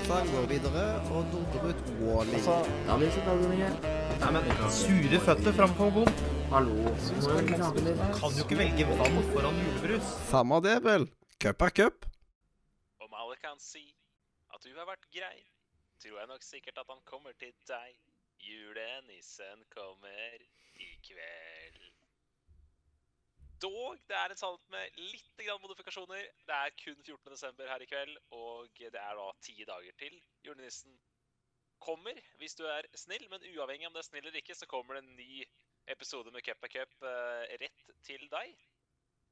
Tarzan går videre, og Norderud Wally. Altså, Sure føtter framfor bom. Hallo. Kan jo ikke velge vann foran julebrus. Samme det, vel. Cup er cup. Om alle kan si at du har vært grei, tror jeg nok sikkert at han kommer til deg. Julenissen kommer i kveld. Dog, det er en salg med litt modifikasjoner. Det er kun 14. desember her i kveld, og det er da ti dager til julenissen kommer, hvis du er snill. Men uavhengig om det er snill eller ikke, så kommer det en ny episode med Cup er cup eh, rett til deg.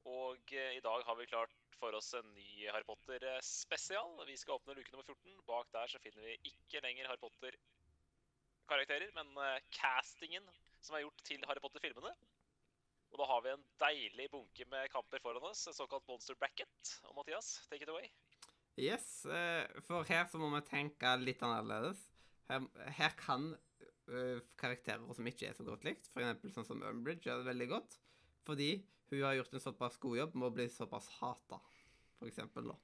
Og eh, i dag har vi klart for oss en ny Harry Potter-spesial. Vi skal åpne luke nummer 14. Bak der så finner vi ikke lenger Harry Potter-karakterer, men eh, castingen som er gjort til Harry Potter-filmene. Og da har vi en deilig bunke med kamper foran oss, en såkalt monster bracket. Og Mathias, take it away. Yes, eh, for her så må vi tenke litt annerledes. Her, her kan eh, karakterer som ikke er så godt likt, f.eks. sånn som Umbridge, gjøre det veldig godt. Fordi hun har gjort en såpass god jobb med å bli såpass hata, eksempel, da.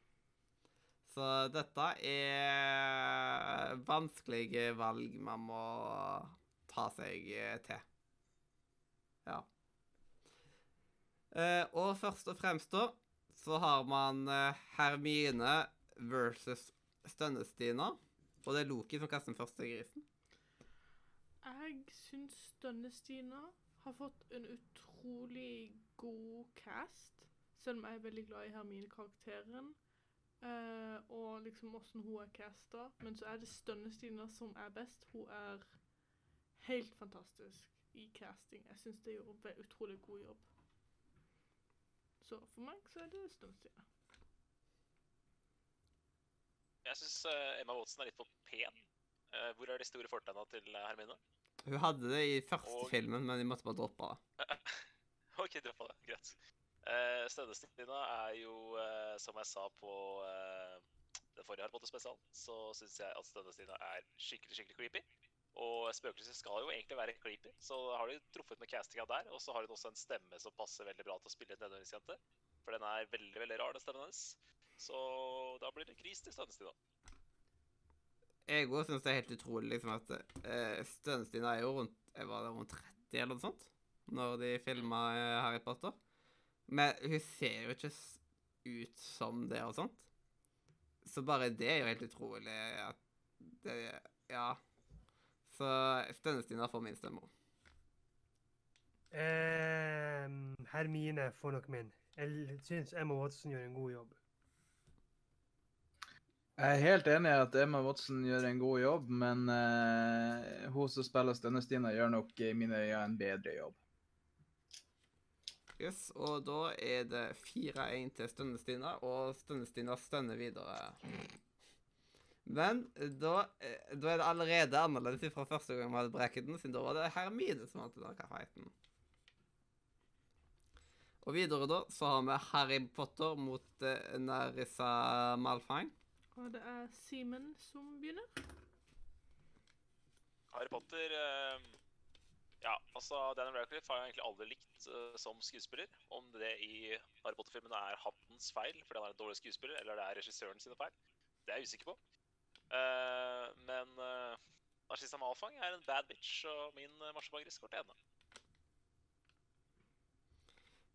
Så dette er vanskelige valg man må ta seg eh, til. Ja. Eh, og først og fremst da, så har man eh, Hermine versus Stønnestina. Og det er Loki som kaster den første grisen. Jeg syns Stønnestina har fått en utrolig god cast, selv om jeg er veldig glad i Hermine-karakteren. eh, og liksom åssen hun er casta. Men så er det Stønnestina som er best. Hun er helt fantastisk i casting. Jeg syns det gjorde utrolig god jobb. Så for meg så er det Stønnestina. Jeg syns Emma Watson er litt for pen. Eh, hvor er de store fortegna til eh, Hermine? Hun hadde det i første Og- filmen, men de måtte bare droppe det. OK, droppa det. Greit. Uh, Stønnestina er jo, eh, som jeg sa på uh, den forrige Harry Potter-spesialen, så syns jeg at Stønnestina er skikkelig skikkelig creepy. Og spøkelser skal jo egentlig være creepy, så har de truffet med castinga der. Og så har hun også en stemme som passer veldig bra til å spille en tenåringsjente. For den er veldig veldig rar, den stemmen hennes. Så da blir det gris til Stønnestina. Jeg òg syns det er helt utrolig liksom at uh, Stønnestina er jo rundt, jeg var det rundt 30 eller noe sånt når de filma Harry Potter. Men hun ser jo ikke ut som det og sånt. Så bare det er jo helt utrolig at det Ja. Så Stønnestina får min stemme. Ehm, Hermine får nok min. Jeg syns Emma Watson gjør en god jobb. Jeg er helt enig i at Emma Watson gjør en god jobb, men uh, hun som spiller Stønnestina, gjør nok i mine øyne en bedre jobb. Yes, og da er det 4-1 til Stønnestina, og Stønnestina stønner videre. Men da, eh, da er det allerede annerledes fra første gang vi hadde bracketen, siden da var det Hermine som vant denne fighten. Og videre da, så har vi Harry Potter mot uh, Narissa Malfang. Og det er Simen som begynner. Harry Potter uh, Ja, altså Daniel Radcliffe har jeg egentlig aldri likt uh, som skuespiller. Om det i Harry Potter-filmene er hattens feil fordi han er en dårlig skuespiller, eller det er regissøren sine feil, det er jeg usikker på. Eh, men uh, Narcissa Malfang er en bad bitch, og min uh, marsjepangris går til henne.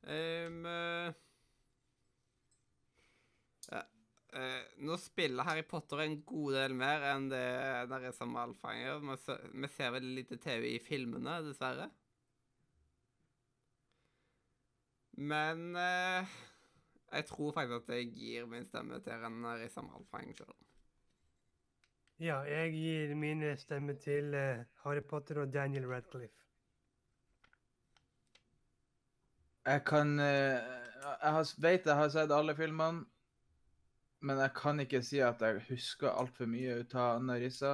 Um, uh, ja, eh, nå spiller Harry Potter en god del mer enn det Narissa Malfang gjør. Vi ser veldig lite TV i filmene, dessverre. Men eh, jeg tror faktisk at jeg gir min stemme til Narissa Malfang sjøl. Ja, jeg gir mine stemmer til eh, Harry Potter og Daniel Radcliffe. Jeg kan eh, Jeg har, vet jeg har sett alle filmene, men jeg kan ikke si at jeg husker altfor mye ut av Anna Rissa.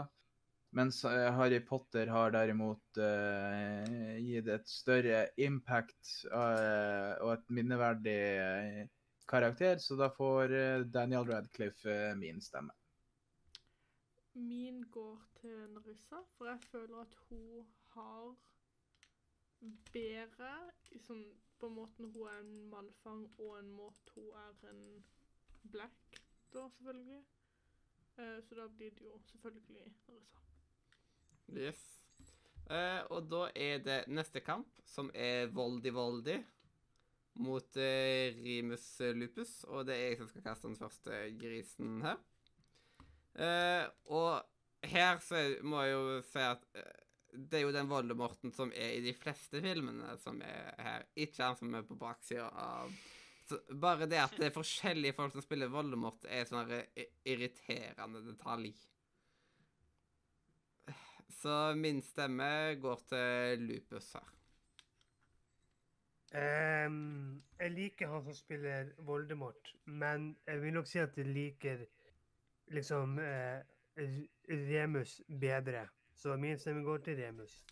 Mens eh, Harry Potter har derimot uh, gitt et større impact uh, og et minneverdig uh, karakter, så da får Daniel Radcliffe min stemme. Min går til Narissa, for jeg føler at hun har bedre liksom, på måten hun er en malfang, og en måte hun er en black, da selvfølgelig. Eh, så da blir det jo selvfølgelig Narissa. Yes. Eh, og da er det neste kamp, som er Voldi Voldi mot eh, Rimus Lupus. Og det er jeg som skal kaste den første grisen her. Eh, og her så må jeg jo si at uh, det er jo den Voldemorten som er i de fleste filmene som er her, ikke han som er på baksida av så Bare det at det er forskjellige folk som spiller Voldemort, er sånn irriterende detalj. Så min stemme går til Lupus her. Um, jeg liker han som spiller Voldemort, men jeg vil nok si at jeg liker liksom eh, Remus bedre. Så min stemme går til Remus.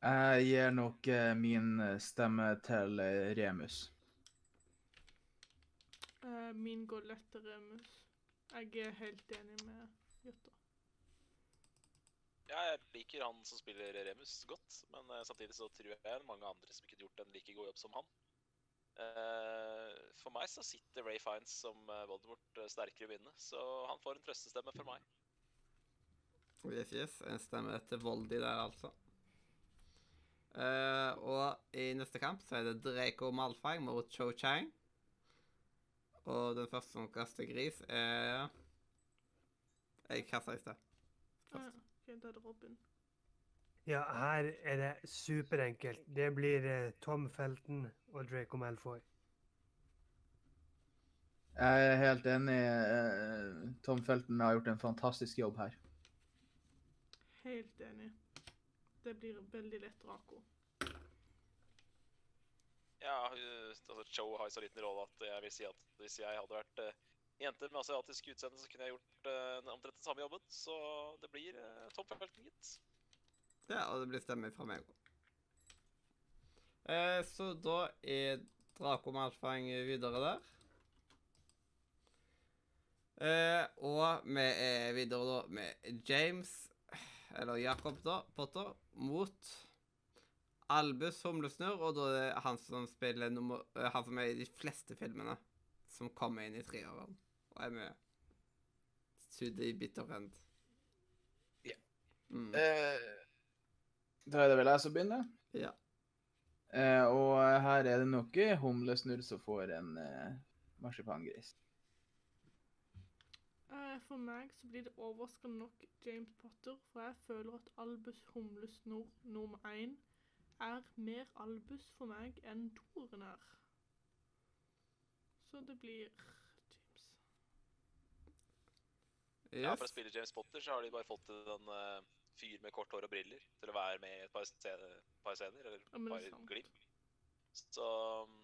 Jeg gir nok eh, min stemme til eh, Remus. Eh, min går lett til Remus. Jeg er helt enig med Jutta. Ja, jeg liker han som spiller Remus godt, men eh, samtidig så tror jeg mange andre som ikke har gjort en like god jobb som han. Eh, for meg så sitter Ray Fiends som eh, Voldemort eh, sterkere i vinnet, så han får en trøstestemme for meg. Yes, yes. En stemme til Voldi der, altså. Uh, og i neste kamp så er det Draco Malfang mot Cho Chang. Og den første som kaster gris, er Jeg kasta i sted. Ah, ja. ok, da er det Robin. Ja, her er det superenkelt. Det blir eh, Tom Felton og Draco Malfoy. Jeg er helt enig. eh, Tom Felton har gjort en fantastisk jobb her. Helt enig. Det blir veldig lett Draco. Ja, altså Cho har jo så liten rolle at jeg vil si at hvis jeg hadde vært uh, jente med asiatisk utseende, så kunne jeg gjort uh, omtrent den samme jobben. Så det blir uh, Tom Felton, gitt. Ja, og det blir stemme fra meg òg. Eh, så da er Draco Malfang videre der. Eh, og vi er videre da med James, eller Jacob da, Potter, mot Albus Humlesnurr, og da er det han som spiller nummer, eh, han som er i de fleste filmene, som kommer inn i treåren, og er med to i bitter end. Ja. Mm. Eh, da er det vel jeg som begynner. Ja. Eh, og her er det nok Humlesnurr som får en eh, marsipangris. Eh, for meg så blir det overraskende nok James Potter, for jeg føler at Albus Humlesnurr nummer én er mer Albus for meg enn Doren er. Så det blir James. Ja, for å spille James Potter så har de bare fått den uh, fyr med kort hår og briller til å være med i et par scener, par scener eller er par glim. Så um,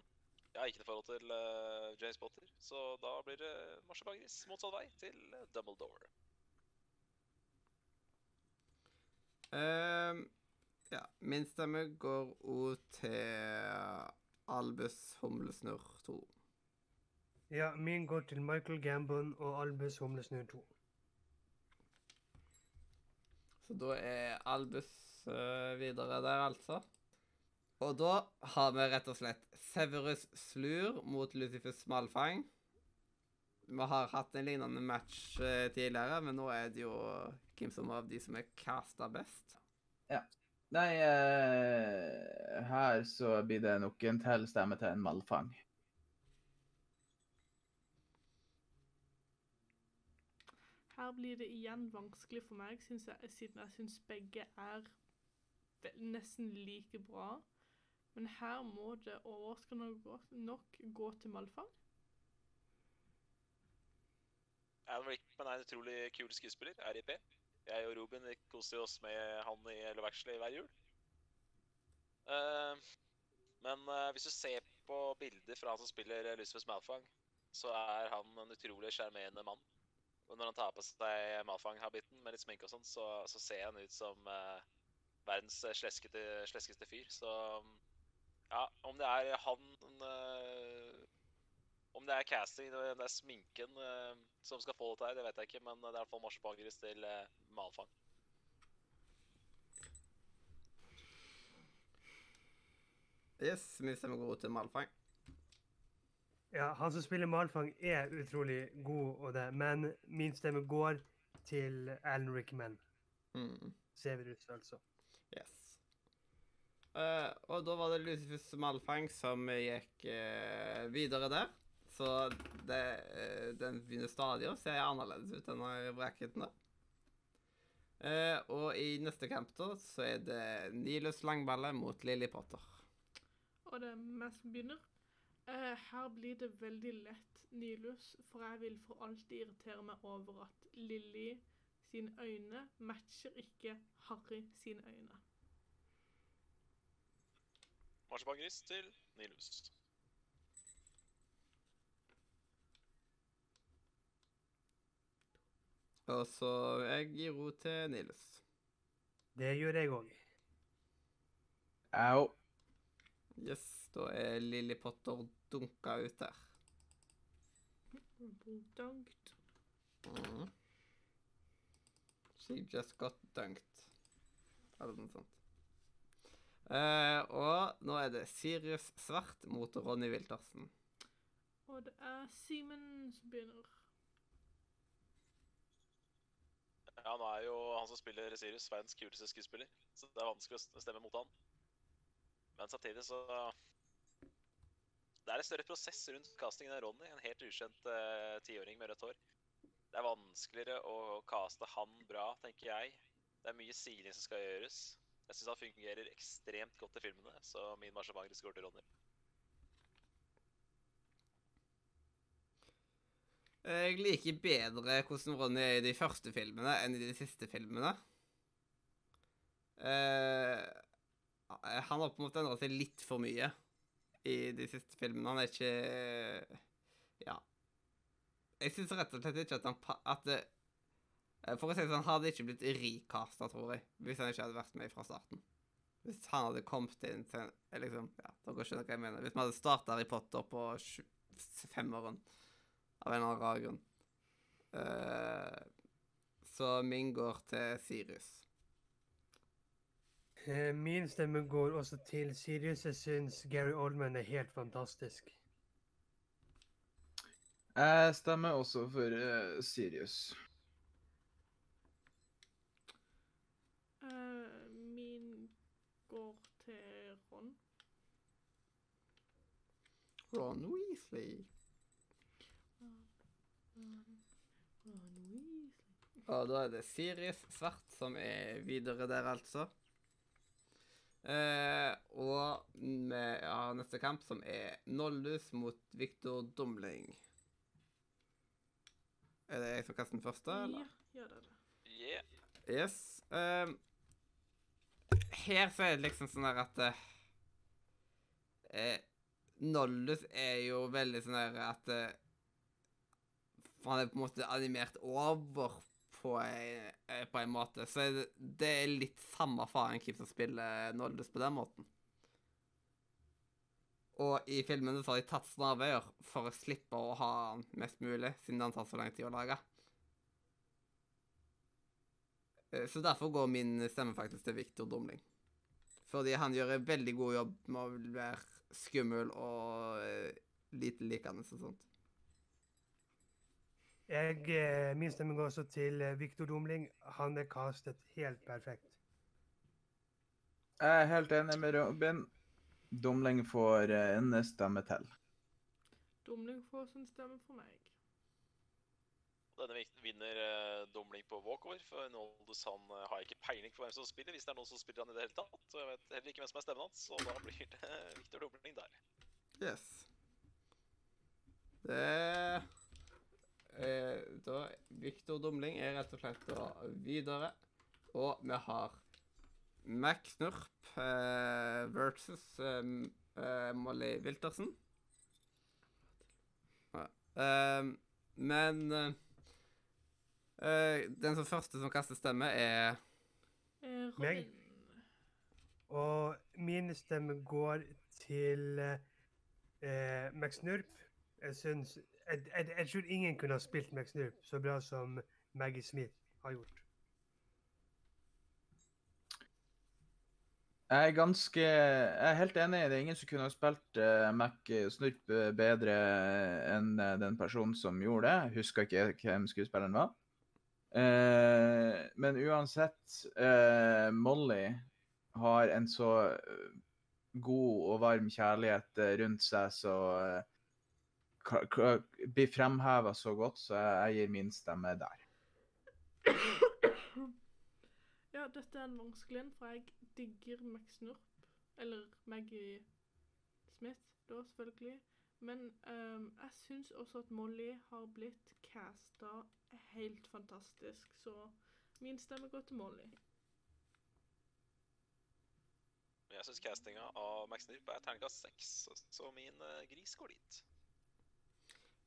jeg har ikke noe forhold til uh, James Potter, så da blir det marsjepangris motsatt vei til uh, Dumbledore. Um, ja, min stemme går òg til Albus Humlesnurr 2. Ja, min går til Michael Gambon og Albus Humlesnurr 2. Så da er Albus eh, videre der, altså. Og da har vi rett og slett Severus Slur mot Lucifus Smalfang. Vi har hatt en lignende match eh, tidligere, men nå er det jo hvem som er av de som er casta best. Nei, eh, her så blir det nok en til stemme til en malfang. Her blir det igjen vanskelig for meg, synes jeg, siden jeg syns begge er nesten like bra. Men her må det overraskende nok gå til Malfang. Alan Rickman er en utrolig kul skuespiller, RIP. Jeg og Robin koser oss med han i Love Actually hver jul. Uh, men uh, hvis du ser på bilder fra han som spiller Lucifer Malfang, så er han en utrolig sjarmerende mann. Og når han tar på seg Malfang-habitten med litt sminke og sånn, så, så ser han ut som uh, verdens eh, sleskete, sleskeste fyr. Så ja, om det er han uh, Om det er casting eller om det er sminken uh, som skal få dette her, det vet jeg ikke, men det er i hvert fall marsipangris til Malfang. Yes, vi stemmer god til Malfang. Ja, han som spiller Malfang, er utrolig god, og det, men min stemme går til Alan Rickman. Mm. Severus, altså. Yes. Uh, og da var det Lucifus Malfang som gikk uh, videre der. Så det, uh, den begynner stadig å se annerledes ut, denne bracketen. Eh, og i neste kamp da, så er det Nilus Langballe mot Lily Potter. Og det er meg som begynner. Eh, her blir det veldig lett Nilus, for jeg vil for alltid irritere meg over at Lilly sine øyne matcher ikke Harry sine øyne. Marsipangris til Nilus. Og så jeg gir ro til Nilus. Det gjør jeg òg. Au. Yes, da er Lily Potter dunka ut der. Dunked. Mm. She just got dunked. Eller noe sånt. Uh, og nå er det Sirius Svart mot Ronny Wiltersen. Og det er Simen som begynner. Ja, han er jo han som spiller Sirius, verdens kuleste skuespiller. Så det er vanskelig å stemme mot han. Men samtidig så Det er en større prosess rundt castingen av Ronny. En helt ukjent tiåring uh, med rødt hår. Det er vanskeligere å caste han bra, tenker jeg. Det er mye siling som skal gjøres. Jeg syns han fungerer ekstremt godt i filmene, så min marsjement går til Ronny. Jeg liker bedre hvordan Ronny er i de første filmene enn i de siste filmene. Uh, han har på en måte endret seg litt for mye i de siste filmene. Han er ikke Ja. Jeg syns rett og slett ikke at han at det, eh, For å si det sånn, han hadde ikke blitt recasta, tror jeg, hvis han ikke hadde vært med fra starten. Hvis han hadde kommet inn til eh, liksom, ja, Dere skjønner hva jeg mener. Hvis vi hadde starta Harry Potter på femåren av en eller annen rar grunn. Uh, så min går til Sirius. Eh, Min stemme går også til Sirius. Jeg syns Gary Oldman er helt fantastisk. Jeg stemmer også for uh, Sirius. Uh, min går til Ron. Ron Weasley. Ron, Ron Weasley. Og da er det Sirius Svart som er videre der, altså. Eh, og vi har neste kamp, som er Nollus mot Viktor Dumling. Er det jeg som kaster den første, eller? Ja, gjør det det. Yeah. Yes. Eh, her så er det liksom sånn der at eh, eh, Nollus er jo veldig sånn der at eh, Han er på en måte animert over på eh, på en måte. Så det, er litt samme faen hvem som spiller Noldes på den måten. Og i filmene så har de tatt snarveier for å slippe å ha han mest mulig, siden han tar så lang tid å lage. Eh, Så derfor går min stemme faktisk til Victor Dumling. Fordi han gjør en veldig god jobb med å være skummel og eh, lite likende og sånt. Jeg, eh, min stemme går også til Viktor Domling. Dumling. Han er castet helt perfekt. Jeg er helt enig med Robin. Dumling får eh, en stemme til. Dumling får sin stemme for meg. Denne vinner Domling Dumling på walkover, for Noldus han jeg har ikke peiling på hvem som spiller, hvis det er noen som spiller han i det hele tatt. Så jeg vet heller ikke hvem som er stemmen hans, og da blir det Viktor Dumling der. Yes. Det eh, Da Victor Dumling er rett og slett da videre. Og vi har Mac Snurp eh, versus eh, eh, Molly Wiltersen. Ja. Eh, men eh, eh, den som første som kaster stemme, er Robin. Meg? Og min stemme går til eh, Max Nurp. Jeg syns jeg, jeg, jeg tror ingen kunne ha spilt Max Snurp så bra som Maggie Smith har gjort. Jeg er ganske Jeg er helt enig. Det er ingen som kunne ha spilt uh, Mac Snurp eh, bedre enn eh, den personen som gjorde det. Jeg husker ikke hvem skuespilleren var. Uh, men uansett, uh, Molly har en så god og varm kjærlighet rundt seg, så ka- blir fremheva så godt, så jeg, jeg gir min stemme der. Ja, dette er en vanskelig en, for jeg digger Max Nurp. Eller Maggie Smith, da selvfølgelig. Men um, jeg syns også at Molly har blitt casta helt fantastisk, så min stemme går til Molly. Jeg syns castinga av Max Nurp er terningkast seks, så- så min eh, gris går dit.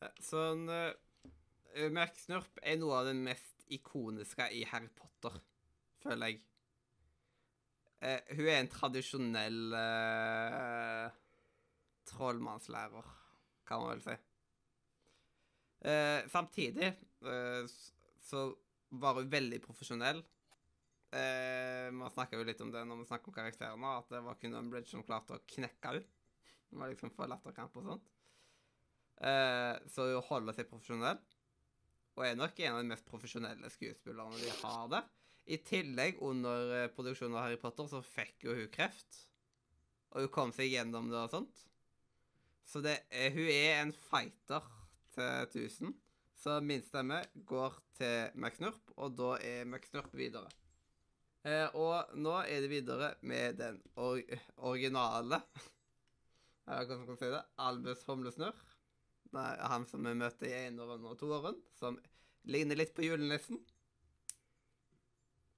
Eh, Sånn uh, Max Snurp er noe av det mest ikoniske i Harry Potter, føler jeg. Uh, hun er en tradisjonell uh, trollmannslærer, kan man vel si. Uh, samtidig eh, så var hun veldig profesjonell. Eh, man snakker jo litt om det når vi snakker om karakterene, at det var kun Umbridge som klarte å knekke henne. Det var liksom for latterkamp og sånt. Eh, så hun holder seg profesjonell, og er nok en av de mest profesjonelle skuespillerne de har der. I tillegg, under eh, produksjonen av Harry Potter, så fikk jo hun kreft. Og hun kom seg gjennom det og sånt. Så det, er- hun er en fighter til 1000. Så min stemme går til McNurp, og da er McNurp videre. Eh, og nå er det videre med den or originale Jeg vet ikke hvordan man kan si det. Albus Humlesnurr. Han som vi møter i eneren og toeren, som ligner litt på julenissen.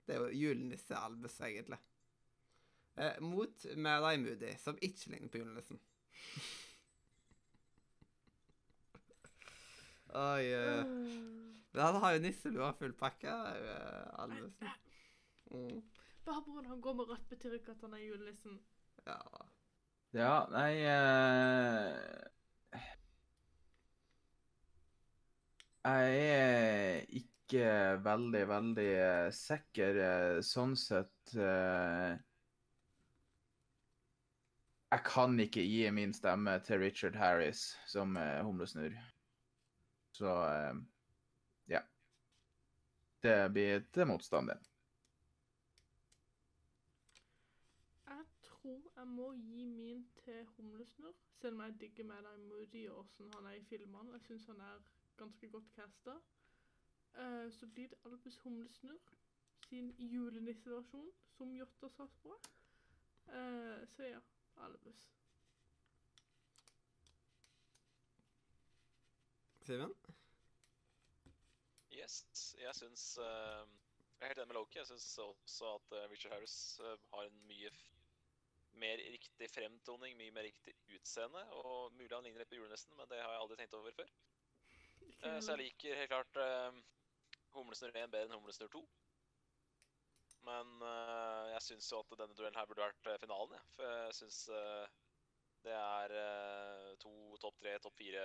Det er jo julenisse-Albus, egentlig. Eh, mot Mad Eye Moody, som ikke ligner på julenissen. Oi eh. Men han har jo nisselua full pakke, uh, Albusen. Mm, Bare pga. han går med rødt, betyr ikke at han er julenissen. ja. Ja, nei eh, Jeg er ikke veldig, veldig eh, sikker eh, sånn sett. eh, Jeg kan ikke gi min stemme til Richard Harris som humlesnurr. Så ja. Det blir til motstand, det. Jeg tror jeg må gi min til Humlesnurr, selv om jeg digger Mad Eye Moody og åssen han er i filmene. Jeg syns han er ganske godt casta. Uh, så blir det Albus Humlesnurr sin julenisseversjon, som Jotta sa på. Uh, så ja, Albus. Simen? Yes, jeg syns uh, Jeg er helt enig med Loki. Jeg syns også at eh, Richard Harris eh, har en mye f mer riktig fremtoning, mye mer riktig utseende. Og mulig han ligner litt på julenissen, men det har jeg aldri tenkt over før. Eh, så jeg liker helt klart uh, Humlesnurr 1 bedre enn Humlesnurr 2. Men uh, jeg syns jo at denne duellen her burde vært finalen, jeg. For jeg syns det er to topp tre, topp fire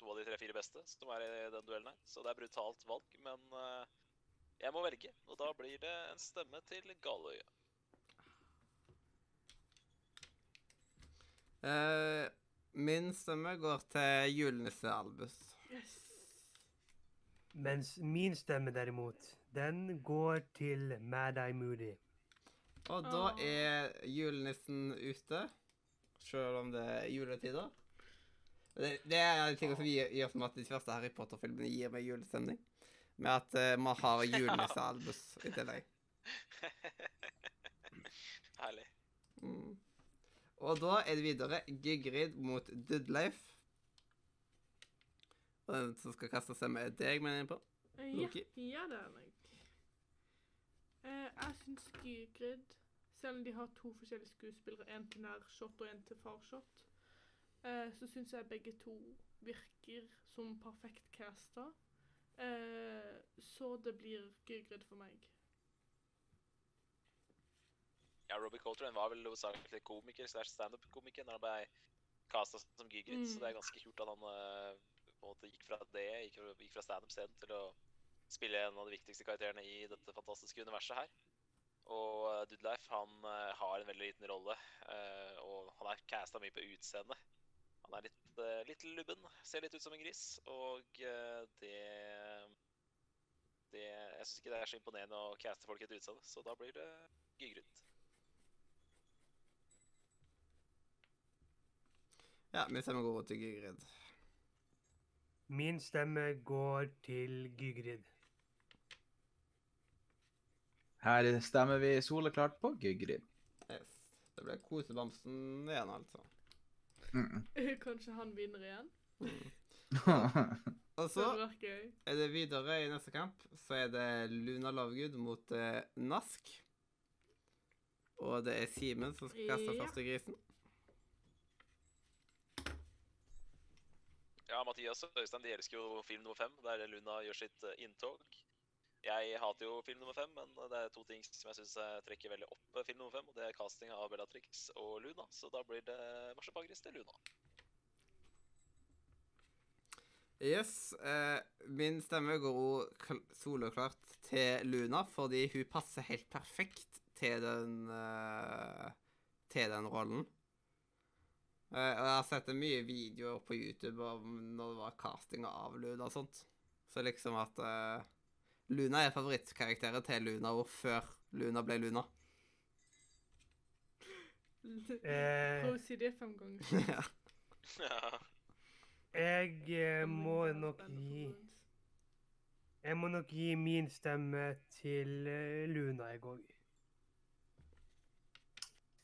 To av de tre-fire beste som er i den duellen her. Så det er brutalt valg, men jeg må velge. Og da blir det en stemme til Galøya. Min stemme går til julenisse-Albus. Yes. Mens min stemme derimot, den går til Mad Eye Moody. Og da er julenissen ute, selv om det er juletider. Det, det er en ting som gir, gir som at de første Harry Potter-filmene gir meg julestemning. Med at uh, man har julenisse-Albus i tillegg. Herlig. Mm. Og da er det videre Gygrid mot Dudleif. Og den som skal kaste seg med deg, mener jeg på. Loki? Ja, ja, det er meg. Eh, jeg syns Gygrid, selv om de har to forskjellige skuespillere, en til nærshot og en til farshot, eh, så syns jeg begge to virker som perfekt casta. Eh, så det blir Gygrid for meg. Ja, Robbie Coltrane var vel hovedsakelig komiker slash standup-komiker når han ble casta som Gygrid, så Mm. det er ganske kult at han eh, på en måte gikk fra det, gikk, gikk fra standup-scenen til å spille en av de viktigste karakterene i dette fantastiske universet her. Og uh, Dudleif han eh, har en veldig liten rolle, eh, og han er casta mye på utseendet. Han er litt, eh, litt lubben, ser litt ut som en gris, og eh, det det, Jeg syns ikke det er så imponerende å caste folk etter et utseende, så da blir det Gygrud. Ja, min stemme går til Gygrid. Min stemme går til Gygrid. Her stemmer vi soleklart på Gygrid. Yes. Det ble kosebamsen igjen, altså. Mm. Kanskje han vinner igjen? Og så er det videre i neste kamp, så er det Luna Lovegood mot eh, Nask. Og det er Simen som skal kaste Ja. første grisen. Ja, Mathias og Øystein de elsker jo film nummer fem, der Luna gjør sitt eh, inntog. Jeg hater jo film nummer fem, men det er to ting som jeg syns trekker veldig opp eh, film nummer fem. og Det er casting av Bellatrix og Luna, så da blir det marsipangris til Luna. Yes. Eh, min stemme går kl- til Luna, fordi hun passer helt perfekt til den eh, til den rollen. Eh, og jeg har sett mye videoer på YouTube om når det var casting av Luna og sånt. Så liksom at uh, Luna er favorittkarakteren til Luna og før Luna ble Luna. Eh, Prøv å si det fem ganger. ja. Ja. jeg eh, må nok gi Jeg må nok gi min stemme til Luna i går.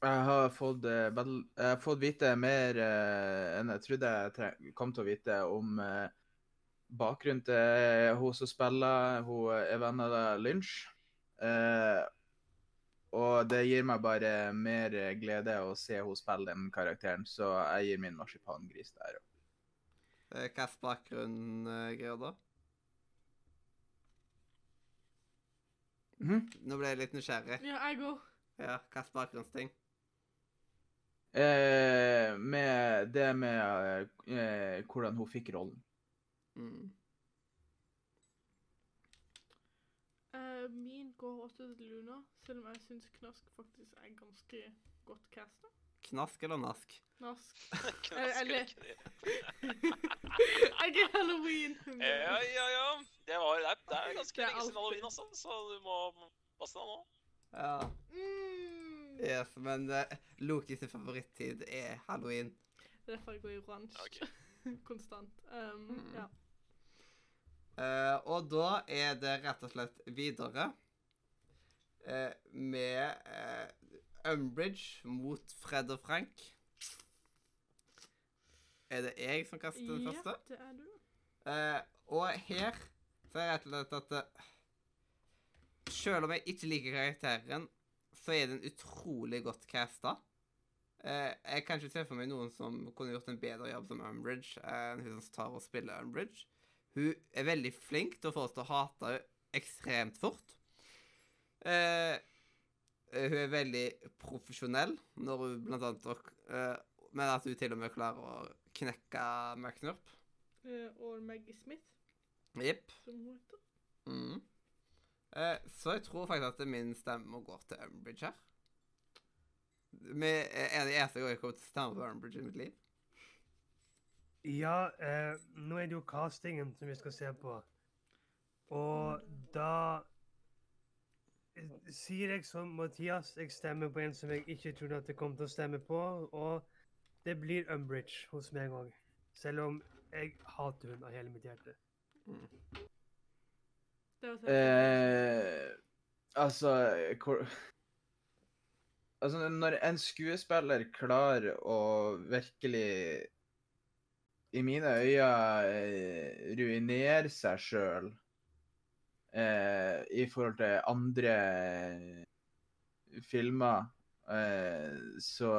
Jeg har fått, eh, jeg har fått vite mer eh, enn jeg trodde jeg tre- kom til å vite om eh, bakgrunnen til hun som spiller hun er venn av Lynch. Eh, og det gir meg bare mer glede å se hun spille den karakteren, så jeg gir min marsipangris der. òg. Slags bakgrunn greier da? Mhm. Nå ble jeg litt nysgjerrig. Ja, jeg òg. Ja, slags bakgrunnsting? Eh, med det med eh, hvordan hun fikk rollen. Mm. Uh, min går også til Luna, selv om jeg syns Knask faktisk er ganske godt casta. Knask eller nask? Knask. Knasker eller- jeg er halloween. Ja, ja, ja. Det, var, det, er, det er ganske Det er lenge siden halloween, altså, så du må passe deg nå. Ja. Mm. Yes, men uh, Loki sin favorittid er halloween. Det er derfor jeg går i oransje. okay. Konstant. Um, Mm. ja. Uh, og da er det rett og slett videre uh, med uh, Umbridge mot Fred og Frank. Er det jeg som kaster den første? Ja, det er du. Eh, og her så er det rett og slett at Selv om jeg ikke liker karakteren, så er den utrolig godt casta. Eh, jeg kan ikke se for meg noen som kunne gjort en bedre jobb som Umbridge enn hun som tar og spiller Umbridge. Hun er veldig flink til å få oss til å hate henne ekstremt fort. Eh, hun er veldig profesjonell når hun blant annet eh, Men at hun til og med klarer å knekke McNurp. Eh, og Maggie Smith, Jepp. som hun heter. Mm. Eh, så jeg tror faktisk at min stemme går til Umbridge her. Med, er det eneste gang jeg kommer til å stemme på Umbridge i mitt liv? Ja, eh, nå er det jo castingen som vi skal se på. Og da eh, sier jeg som Mathias, jeg stemmer på en som jeg ikke trodde at jeg kom til å stemme på, og det blir Umbridge hos meg òg. Selv om jeg hater hun av hele mitt hjerte. Var Eh, altså hvor, Altså, når en skuespiller klarer å virkelig i mine øyne eh, ruinere seg sjøl eh, i forhold til andre filmer, eh, så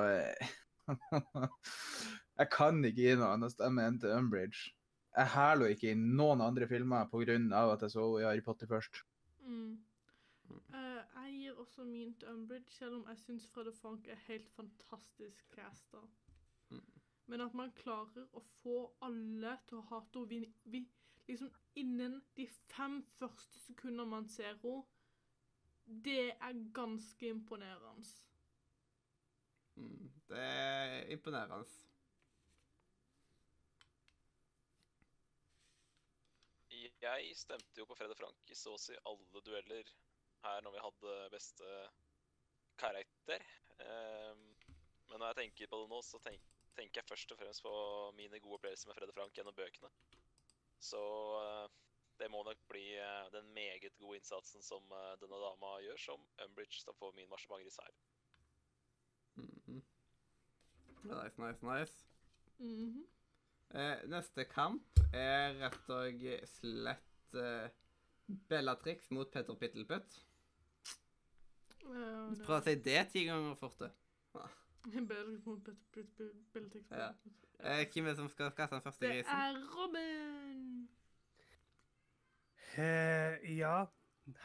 Jeg kan ikke gi noe annet stemme enn til Umbridge. Jeg hæler ikke i noen andre filmer pga. at jeg så henne i Harry Potter først. Mm. Uh, jeg gir også min til Umbridge, selv om jeg syns Fred og Frank er helt fantastisk casta. Mm. Men at man klarer å få alle til å hate henne vi, vi, liksom innen de fem første sekunder man ser henne, Det er ganske imponerende. Mm, det er imponerende. Jeg stemte jo på Fred og Frank i så å si alle dueller her når vi hadde beste karakter. Ehm, men når jeg tenker på det nå, så tenk, tenker jeg først og fremst på mine gode opplevelser med og Frank gjennom bøkene. Så eh, det må nok bli eh, den meget gode innsatsen som eh, denne dama gjør, som Umbridge står for min marsjemangris her. Mhm. Nice, nice, nice. Mhm. Eh, neste kamp er rett og slett eh, Bellatrix mot Petter Pittelputt. Ja, det- Prøv å si det ti ganger fortere. Bellatrix mot Petter Bellatrix. Ja. Eh, hvem er det som skal kaste den første Det grisen? er Robin! Eh, ja,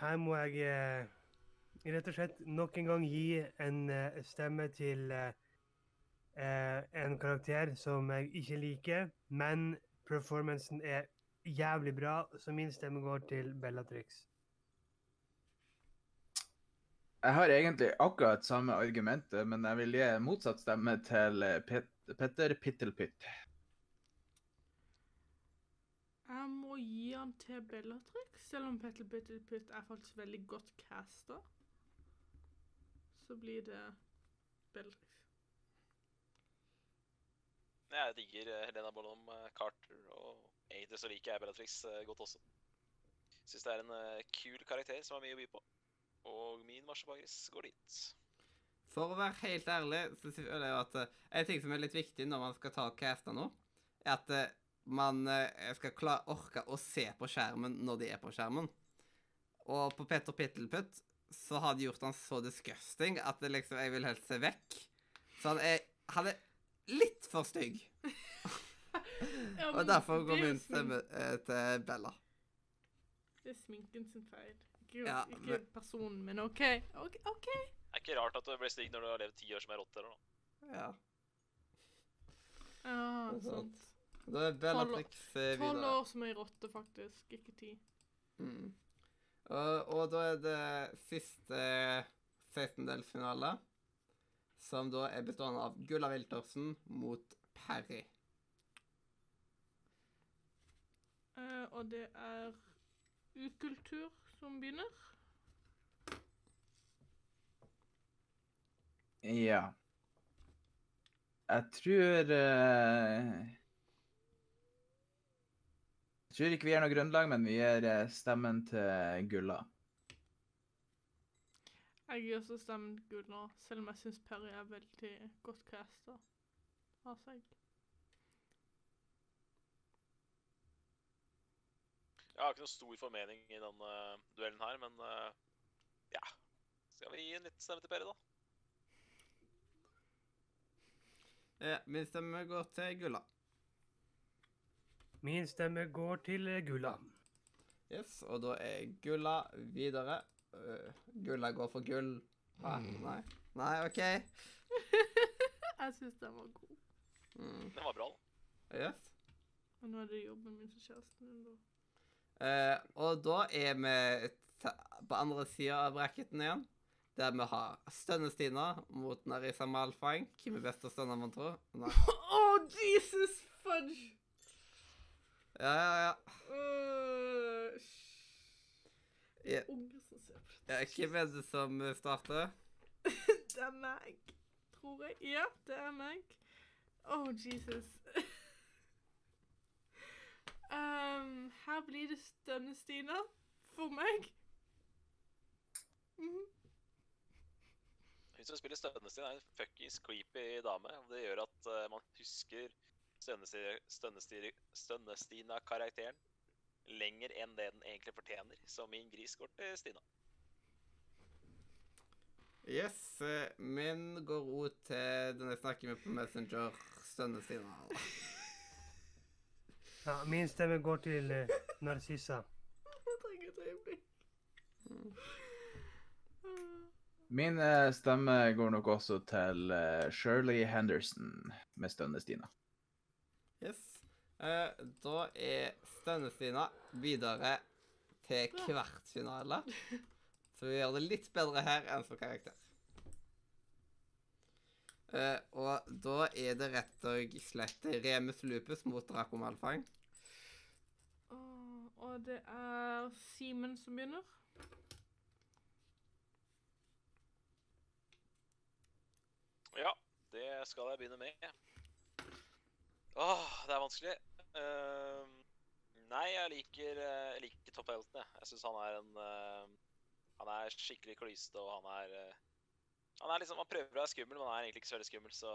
her må jeg eh, rett og slett nok en gang gi en eh, stemme til eh, eh, en karakter som jeg ikke liker, men performancen er jævlig bra, så min stemme går til Bellatrix. Jeg har egentlig akkurat samme argumentet, men jeg vil gi motsatt stemme til eh, Pet Petter Pittelpytt. Jeg må gi han til Bellatrix, selv om Petter Pittelpytt er faktisk veldig godt casta. Så blir det Bellatrix. Jeg digger eh, Helena Bonham eh, Carter, og egentlig så liker jeg Bellatrix eh, godt også. Syns det er en kul karakter som har mye å by på. Og min marsjepagris går dit. For å være helt ærlig, så føler jeg at en ting som er litt viktig når man skal ta og nå, er at man skal klare orke å se på skjermen når de er på skjermen. Og på Petter Pittelputt så har de gjort han så disgusting at liksom, jeg vil helst se vekk. Så han er, han litt for stygg. Ja, Og derfor går min stemme eh, til Bella. Det er sminken sin feil. Ikke, Ja, ikke men- personen, men OK. OK. okay. Det er ikke rart at du ble stygg når du har levd ti år som ei rotte. eller noe. Ja. Ja, Det er sant. Da er Bellatrix videre. Tolv videre. år som ei rotte, faktisk. Ikke ti. Mm. Og, og da er det siste 16-delsfinale, som da er bestående av Gulla Wiltersen mot Parry. Uh, og det er ukultur som begynner. Ja. Jeg tror uh... Jeg tror ikke vi gir noe grunnlag, men vi gir eh, stemmen til Gulla. Jeg gir også stemmen til Gunnar, selv om jeg syns Perry er veldig godt casta av seg. Jeg har ikke noe stor formening i denne duellen her, men uh, ja. Skal vi gi en liten stemme til Perry, da? Ja, min stemme går til Gulla. Min stemme går til eh, Gulla. Yes, og da er Gulla videre. Øh, Gulla går for gull. Hæ? Nei. Nei, OK. jeg syns den var god. Mm. Den var bra, da. Yes. Og nå er det jobben min som kjæresten min, da. Uh, og da er vi på andre sida av bracketen igjen. Der vi har Stønne-Stina mot Narisa Malfang. Hvem er best til å stønne, man tror? Nei. Oh, Jesus fudge! Ja, ja, ja. Uh, Ja, Unger som ser på ja. Hvem er det som eh, starter? Det er meg, tror jeg. Ja, det er meg. Oh, Jesus. um, her blir det Stønne-Stina for meg. Mm. Hun som spiller Stønnestin, er en fuckings creepy dame. og Det gjør at uh, man husker Stønnesti- Stønnesti- Stønnestina-karakteren lenger enn det den egentlig fortjener. Så min gris går til Stina. Yes, eh, min går ut til den jeg snakker med på Messenger, Stønne-Stina. Ja, min stemme går til uh, Narcissa. Jeg trenger et øyeblikk. Min eh, stemme går nok også til eh, Shirley Henderson med Stønne-Stina. Yes. Eh, da er Stønnestina videre til kvartfinale. Så vi gjør det litt bedre her enn som karakter. Eh, og da er det rett og slett Remus Lupus mot Draco Malfang. Og det er Simen som begynner. Ja, det skal jeg begynne med. Åh, det er vanskelig. Ehm, nei, jeg liker, eh, jeg liker Top Helten, jeg. Jeg syns han er en uh, Han er skikkelig klysete, og han er uh, Han er liksom, han prøver å være skummel, men han er egentlig ikke så veldig skummel, så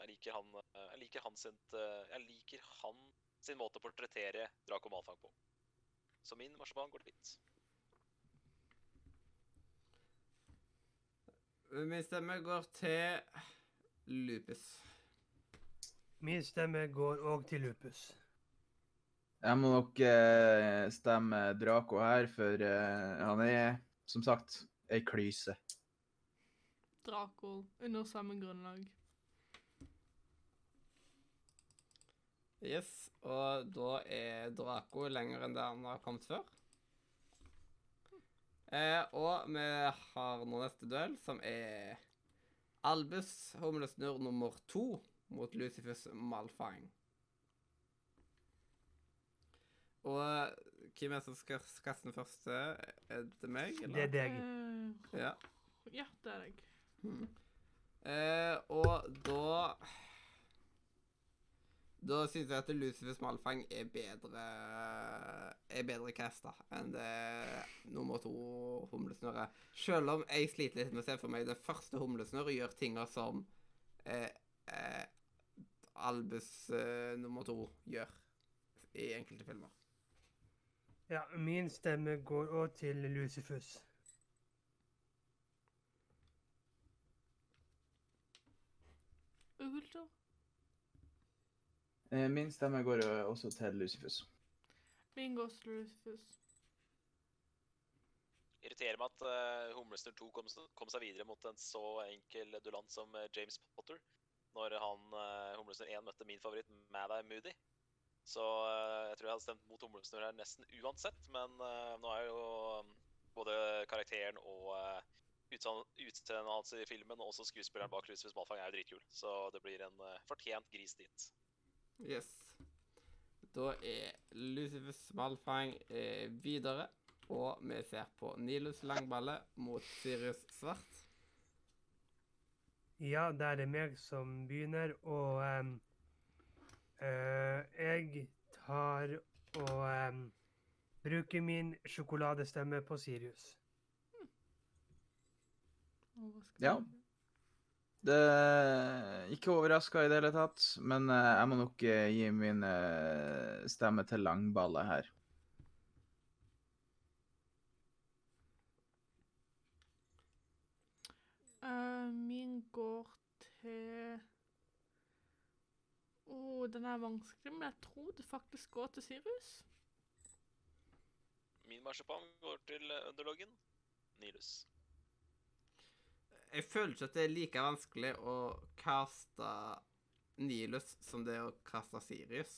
jeg liker han Jeg liker han sin, Jeg liker han sin måte å portrettere Draco Malfang på. Så min marsipan går dit. Min stemme går til Lupus. Min stemme går òg til Lupus. Jeg må nok eh, stemme Draco her, for eh, han er, som sagt, ei klyse. Draco under samme grunnlag. Yes, og da er Draco lenger enn det han har kommet før. Eh, og vi har nå neste duell, som er Albus humlesnurr nummer to mot Lucifus Malfang. Og hvem er det som skal kaste den første? Er det meg, Det er deg. Eh, Ja. ja, det er deg. Mhm. Eh, og da Da syns jeg at Lucifer Smalfang er bedre er bedre casta enn det nummer to humlesnøret. Selv om jeg sliter litt med å se for meg det første humlesnøret gjør tinga som eh, eh, Albus eh, nummer to gjør i enkelte filmer. Ja, min stemme går òg til Lucifus. Eh, min stemme går eh, også til Lucifus. Min går til Lucifus. irriterer meg at uh, Humlesnurr 2 kom, kom seg videre mot en så enkel duellant som eh, James Potter, når han uh, Humlesnurr 1 møtte min favoritt Mad Eye Moody. Så eh, jeg tror jeg hadde stemt mot Humlesnurr her nesten uansett, men eh, nå er jo um, både karakteren og uh, utseendet hans i filmen, og også skuespilleren bak Lucifus Malfang er jo dritkul, så det blir en eh, fortjent gris dit. Yes. Da er Lucifus Malfang eh, videre, og vi ser på Nilus Langballe mot Sirius Svart. Ja, det er det meg som begynner, og em, eh, jeg tar og um, bruker min sjokoladestemme på Sirius. Og Ja. Det er ikke overraska i det hele tatt, men eh, jeg må nok eh, gi min eh, stemme til Langballe her. Uh, min går til Å, den er vanskelig, men jeg tror det faktisk går til Sirius. Min marsipan går til eh, underloggen. Nilus. Jeg føler ikke at det er like vanskelig å kaste Nilus som det er å kaste Sirius.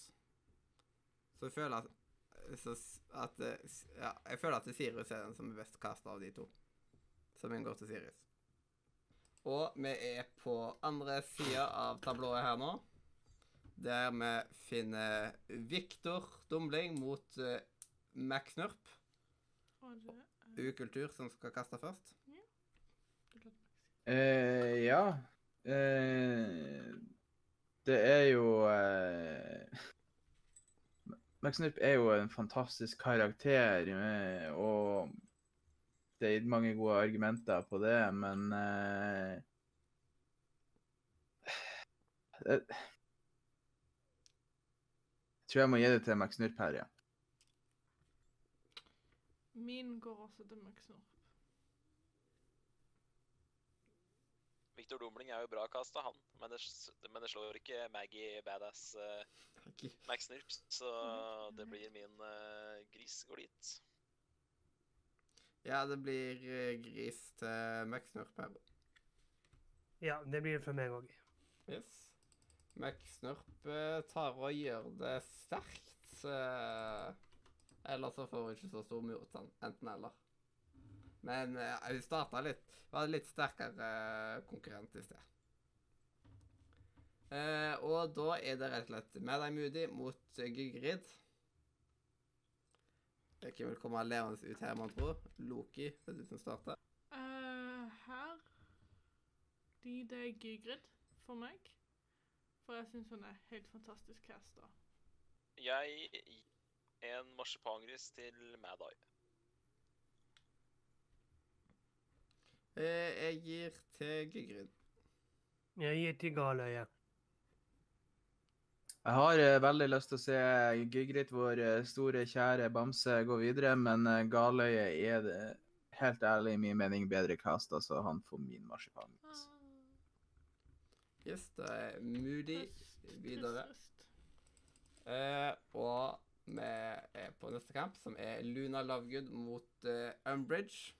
Så jeg føler at, så, at Ja, jeg føler at Sirius er den som er best kasta av de to. Så min går til Sirius. Og vi er på andre sida av tablået her nå. Der vi finner Viktor Dumling mot uh. Og er Ukultur som skal kaste først. Uh, ja. uh, det er jo uh, McSnurp er jo en fantastisk karakter, eh, og det er mange gode argumenter på det, men uh, tror jeg må gi det til Max Nurp her, ja. Min går også til Max Norp. Victor Dumling er jo bra kasta, han. Men det, men det slår ikke Maggie Badass uh, Max Nirps, så det blir min uh, gris går dit. Ja, det blir eh, gris til Maxnurp her. Ja, det blir det for meg òg. Yes. Maxnurp eh, tar og gjør det sterkt. Eh, eller så får hun ikke så stor motstand. Enten eller. Men hun vi starta litt Var litt sterkere eh, konkurrent i sted. Eh, og da er det rett og slett med deg, Moody mot Gygrid. Hvem vil komme levende ut her, man tror? Loki, det er du som starter. Uh, her blir det Gygrid for meg. For jeg syns hun er helt fantastisk casta. Jeg gir en marsipangris til Mad Eye. Eh, jeg gir til Gygrid. Jeg gir til Galøye. Jeg har eh, veldig lyst til å se Gygrid, vår eh, store, kjære bamse, gå videre, men eh, Galøye er det helt ærlig i min mening bedre casta, så han får min marsipan. Yes, det er Moody videre. trist, trist. Eh, og vi er på neste kamp, som er Luna Lovegood mot eh, Umbridge.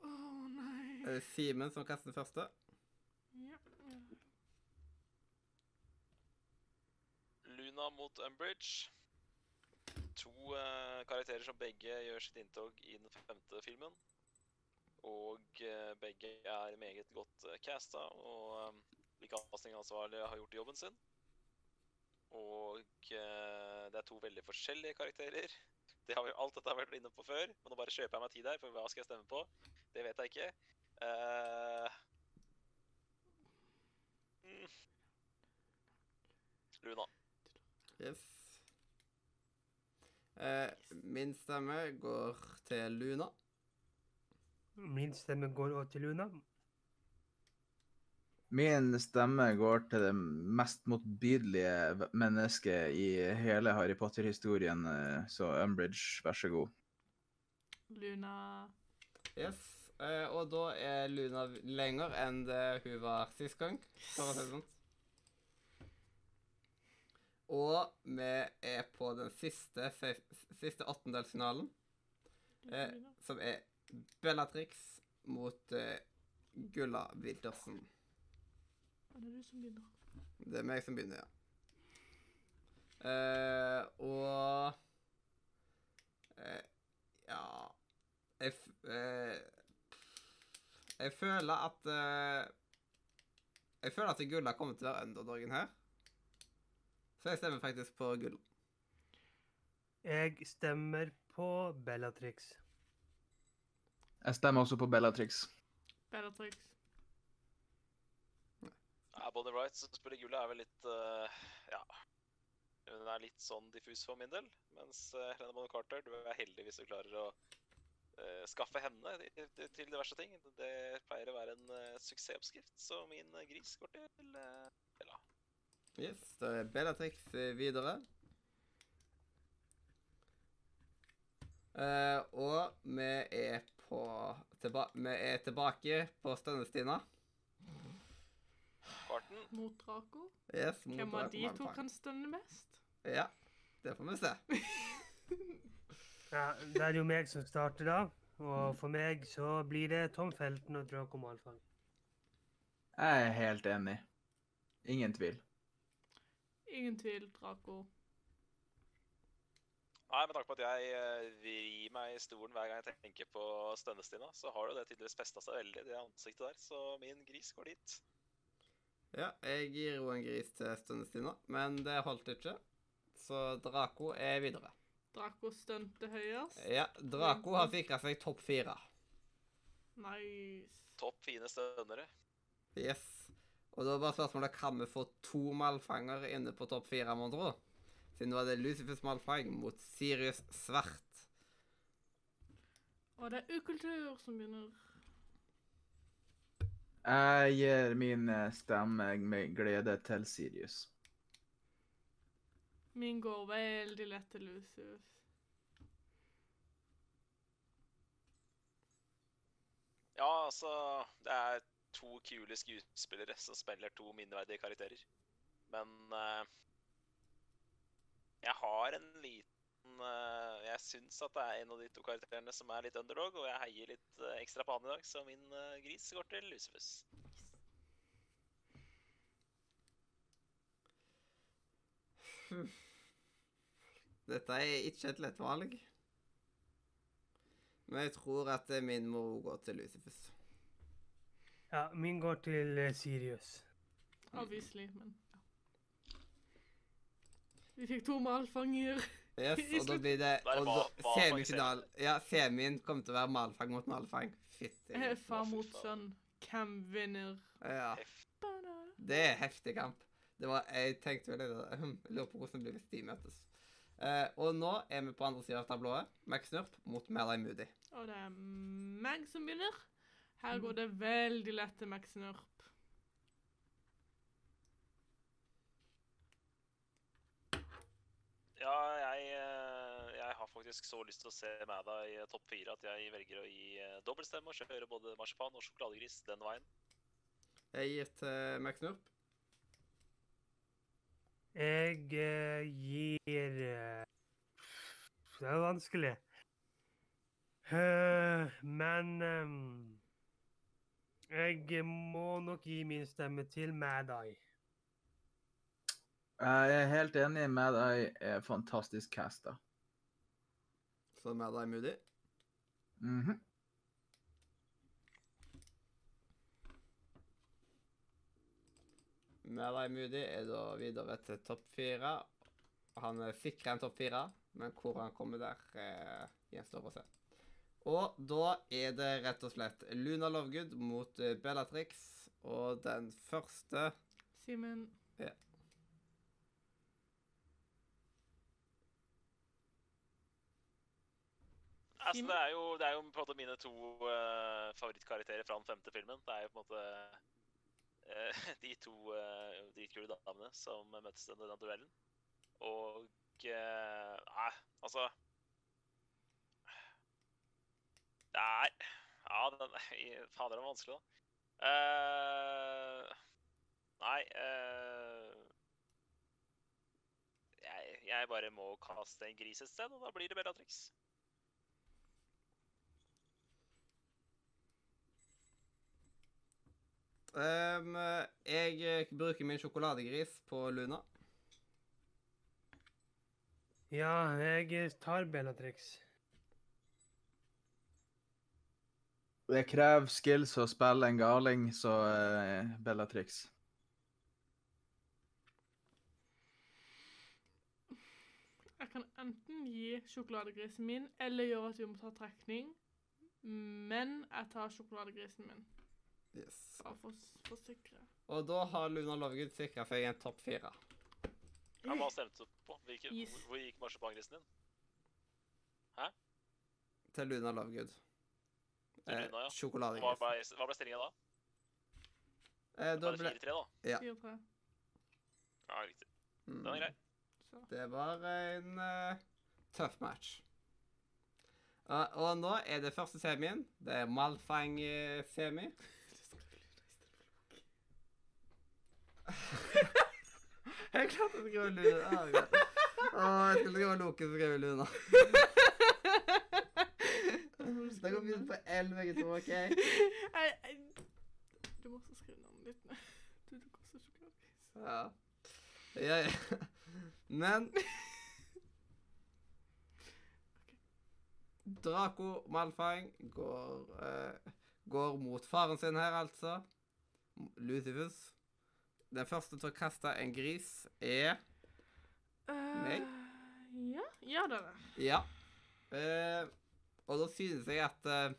Å nei. Er det Simen som kaster den første? Ja, ja. Luna mot Umbridge. To eh, karakterer som begge gjør sitt inntog i den femte filmen. Og eh, begge er meget godt uh, casta, og like de castingansvarlige har gjort jobben sin. Og eh, det er to veldig forskjellige karakterer. Det har vi, alt dette har vi vært inne på før, men nå bare kjøper jeg meg tid her, for hva skal jeg stemme på? Det vet jeg ikke. Uh, mm. Luna. Yes. Uh, min stemme går til Luna. Min stemme går også til Luna. Min stemme går til det mest motbydelige mennesket i hele Harry Potter-historien, eh, så Umbridge, vær så god. Luna Yes. Eh, og da er Luna lenger enn det hun var sist gang. For å si det sånn. Og vi er på den siste, siste åttendelsfinalen, eh, som er Bellatrix mot uh, Gulla Wildersen. Er Det du som begynner. Det er meg som begynner, ja. Uh, og uh, Ja Jeg, f eh, jeg føler at Jeg føler at Gulla kommer til å være underdogen her. Så jeg stemmer faktisk på Gulla. Jeg stemmer på Bellatrix. Jeg stemmer også på Bellatrix. Bellatrix. Ja, Bonnie Wright som spiller gullet, er vel litt uh, Ja. Hun er litt sånn diffus for min del. Mens uh, Helena Bonnie Carter, du er heldig hvis du klarer å uh, skaffe henne til diverse ting. Det pleier å være en uh, suksessoppskrift, så min eh, gris går til uh, Bella. Yes, da er Bellatrix eh, videre. Uh, og vi er på tilba Vi er tilbake på Stønnestina. Barten. Mot Draco. Yes, mot Hvem av de to kan stønne mest? Ja, det får vi se. Ja, det er jo meg som starter da. Og for meg så blir det Tom Felton og Draco Malfang. Jeg er helt enig. Ingen tvil. Ingen tvil, Draco. Nei, med tanke på at jeg eh, vrir meg i stolen hver gang jeg tenker på Stønnestina, så har jo det tydeligvis festa seg veldig, det ansiktet der. Så min gris går dit. Ja, jeg gir jo en gris til Stønnestina, men det holdt ikke. Så Draco er videre. Draco stunte høyest. Ja, Draco har sikra seg topp fire. Nice. Topp fine stønnere. Yes. Og da er bare spørsmålet kan vi få to malfanger inne på topp fire, mon tro? Siden nå er det Lucifers Malfang mot Sirius Svart. Og det er ukultur som begynner. Jeg gir min eh, stemme med glede til Sirius. Min går veldig lett til Lucius. Ja, altså Det er to kule skuespillere som spiller to minneverdige karakterer. Men eh, jeg har en liten uh, Jeg syns at det er en av de to karakterene som er litt underdog, og jeg heier litt uh, ekstra på han i dag, så min uh, gris går til Lucifus. Dette er ikke et lett valg. Men jeg tror at min må gå til Lucifus. Ja, min går til Sirius. Obviously, men. Vi fikk to malfanger. Yes, og da blir det og da- semifinal. Ja, semien kommer til å være malfang mot malfang. Fytti. Far mot sønn. Hvem vinner? Ja, det er heftig kamp. Det var, jeg tenkte vel det. hm, Jeg lurer på hvordan det blir hvis de møtes. Uh, og nå er vi på andre siden av tablået. Max Nurp mot Melai Moody. Og det er meg som vinner. Her går det veldig lett til Max Nurp. Ja, jeg, eh, jeg har faktisk så lyst til å se Mada i eh, topp fire at jeg velger å gi eh, dobbeltstemme og kjøre både marsipan og sjokoladegris den veien. Jeg gir til McNurp. Jeg gir Det er vanskelig. Eh, men jeg må nok gi min stemme til Mad Eye. Jeg er helt enig med deg. Er fantastisk casta. Så Melai Moody. Mhm. deg, Moody er da videre til topp fire. Han sikrer en topp fire, men hvor han kommer der, eh, gjenstår å se. Og da er det rett og slett Luna Lovegood mot eh, Bellatrix, og den første Simen. Altså, det, er jo, det er jo på en måte mine to uh, favorittkarakterer fra den femte filmen. Det er jo på en måte uh, de to uh, dritkule damene som møttes i denne duellen. Og eh, Nei, altså Det er Ja, den Fader, den var vanskelig, da. Eh, nei eh, jeg, jeg bare må kaste en gris et sted, og da blir det Bellatrix. Ehm, Jeg eh, bruker min sjokoladegris på Luna. Ja, jeg tar Bellatrix. Det krever skills å spille en galing, så uh, Bellatrix. Jeg kan enten gi sjokoladegrisen min, eller gjøre at vi må ta trekning. Men jeg tar sjokoladegrisen min, Yes. bare for å forsikre. Og da har Luna Lovegood sikra seg en topp fire. Ja, hva stemte du på? Hvilke, yes. hvor, hvor gikk marsipangrisen din? Hæ? Til Luna Lovegood. Til Luna, ja. Hva Sjokoladegris. ble, hva ble stillingen da? Eh, da ble... det ble 4-3, da? Ja. 4-3. Ja, riktig. Mm. Den er grei. Så. Det var en uh, tøff match. Uh, og nå er det første semien. Det er Malfang-semi. jeg klarte å skrive. Ah. Å, jeg skulle skrive Loke, så skrev jeg Luna. Det går fint på L, begge to, OK? Jeg, jeg, du må også skrive navnet ditt ned. Du tok også sjokoladegris. Ja. ja, ja. Men Draco Malfang går, uh, går mot faren sin her, altså. Lucifus. Den første til å kaste en gris er Meg? Eh, Ja, ja det er det. Ja. Uh, og da synes jeg at uh,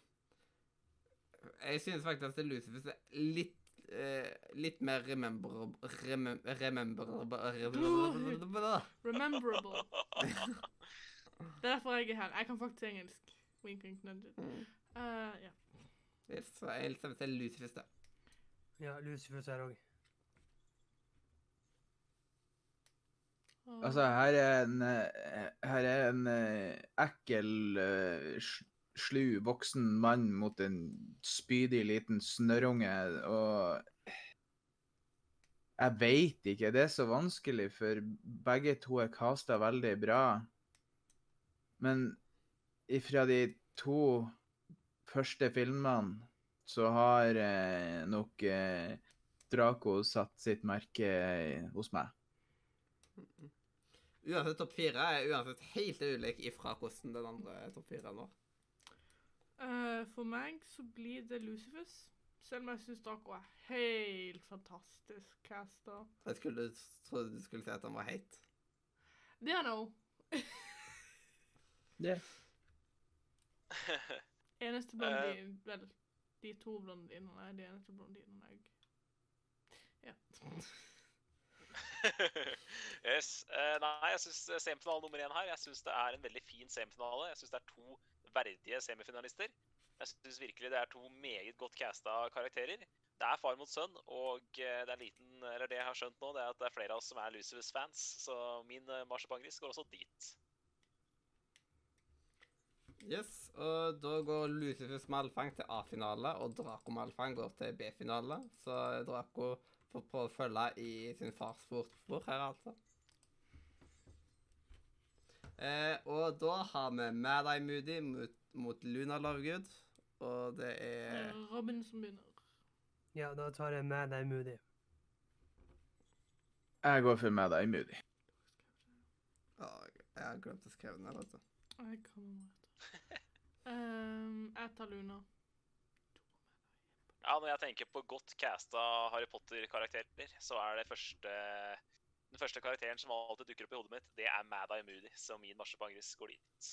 Jeg synes faktisk at Lucifus er litt Uh, litt mer remember... Remem, remember... Rememberable. Det er derfor jeg er her. Jeg kan faktisk engelsk. Wink, wink, nudge. Mm. Uh, ja. Yes, jeg stemmer til Lucifus, da. Ja, Lucifus det òg. Altså, her er en, eh, her er en eh, ekkel, eh, slu voksen mann mot en spydig liten snørrunge, og jeg veit ikke. Det er så vanskelig, for begge to er casta veldig bra. Men ifra de to første filmene så har nok Draco satt sitt merke hos meg. Uansett, topp fire er uansett helt ulik ifra hvordan den andre topp fire er nå. Eh, for meg så blir det Lucifus. Selv om jeg syns dere er helt fantastisk casta. Jeg skulle trodde du skulle si at han var heit. Det er han òg. Det. Eneste blondin Vel, de to blondinene er de eneste blondinene jeg Ja. yes. Uh, nei, jeg syns semifinale nummer én her Jeg synes det er en veldig fin semifinale. Jeg syns det er to verdige semifinalister. Jeg syns virkelig det er to meget godt casta karakterer. Det er far mot sønn, og eh, det er liten, eller det jeg har skjønt nå, det er at det er flere av oss som er Lucifus-fans, så min uh, marsipangris går også dit. Yes, og da går Lucifus Malfang til A-finale, og Draco Malfang går til B-finale. Så Draco får prøve å følge i sin fars fotspor her, altså. Eh, og da har vi Mad Eye Moody mot, mot Luna Lovegood, og det er Robin som begynner. Ja, da tar jeg Mad Eye Moody. Jeg går for Mad Eye Moody. Å, Jeg har glemt å skrive den her, vet du. Jeg kommer etter. Um, jeg tar Luna. Ja, Når jeg tenker på godt casta Harry Potter-karakterer, så er det første den første karakteren som alltid dukker opp i hodet mitt, det er Mad Eye Moody, så min marsipangris går dit.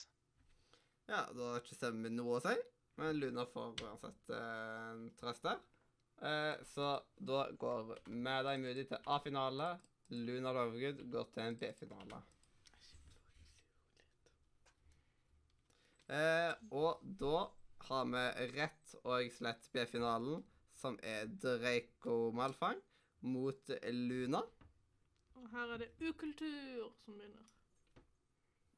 Ja, da har ikke stemmen noe å si, men Luna får uansett eh, trøst der. Eh, så da går Mad Eye Moody til A-finale, Luna Lovegood går til en B-finale. Eh, og da har vi rett og slett B-finalen, som er Draco Malfang mot Luna. Og her er det ukultur som begynner.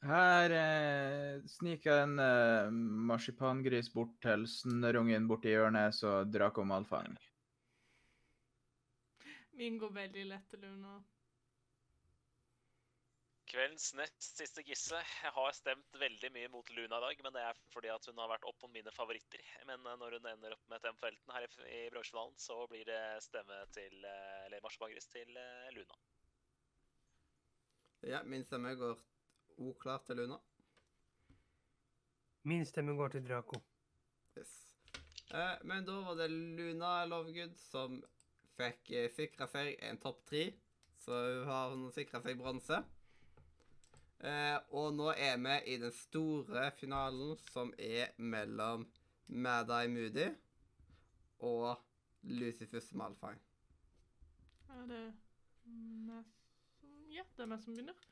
Her eh, sniker en eh, marsipangris bort til snørrungen borti hjørnet, så Draco Malfang. Min går veldig lett til Luna. Kveldens nest siste gisse. Jeg har stemt veldig mye mot Luna i dag, men det er fordi at hun har vært opp på mine favoritter. Men eh, når hun ender opp med Temfelten her i, i bransjefinalen, så blir det stemme til eh, Eller marsipangris til eh, Luna. Ja, min stemme går oklart til Luna. Min stemme går til Draco. Yes. Eh, men da var det Luna Lovegood som fikk sikra seg en topp tre. Så hun har hun sikra seg bronse. Eh, og nå er vi i den store finalen som er mellom Mad Eye Moody og Lucifus Malfang. Er det meg som Ja, det er meg som begynner.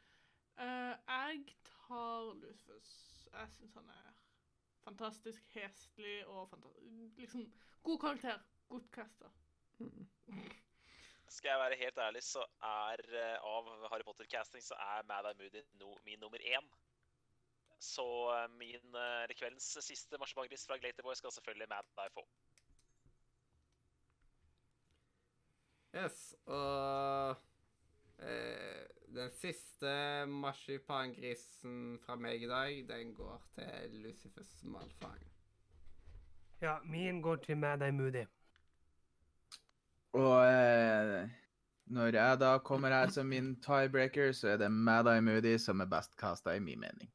Uh, jeg tar Lucifus. Jeg syns han er fantastisk heslig og fantastisk liksom god karakter. Godt casta. Skal jeg være helt ærlig, så er eh, av Harry Potter-casting så er Mad Eye Moody no, min nummer én. Så eh, min, eh, eller kveldens siste marsipangris fra Glaterboy skal selvfølgelig Mad Eye få. Yes, og eh, den siste marsipangrisen fra meg i dag, den går til Lucifers Malfang. Ja, min går til Mad Eye Moody. Og eh, når jeg da kommer her som min tiebreaker, så er det Mad Eye Moody som er best casta, i min mening.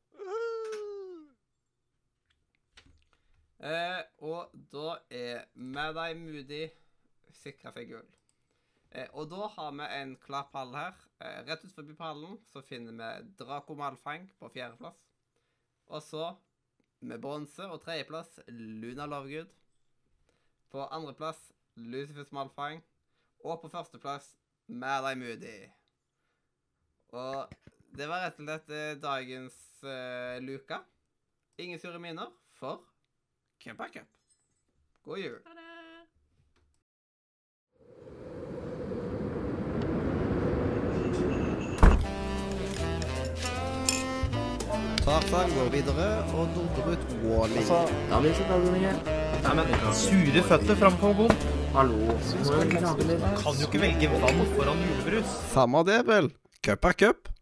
Eh, og da er Mad Eye Moody sikra for gull. Eh, og da har vi en klar pall her. Eh, rett ut forbi pallen så finner vi Draco Malfang på fjerdeplass. Og så, med bronse og tredjeplass, Luna Lovegood. På andreplass Lucifers Malfang. Og på førsteplass Mad Eye Moody. Og det var rett og slett eh, dagens uh, luka. Ingen sure miner, for cup er cup. God jul. Ha det! Tarzan går videre og dunker ut Wally. Nei, men Sure føtter framfor bom. Hallo. Kan jo ikke velge vann foran julebrus. Samme det, vel. Cup er cup.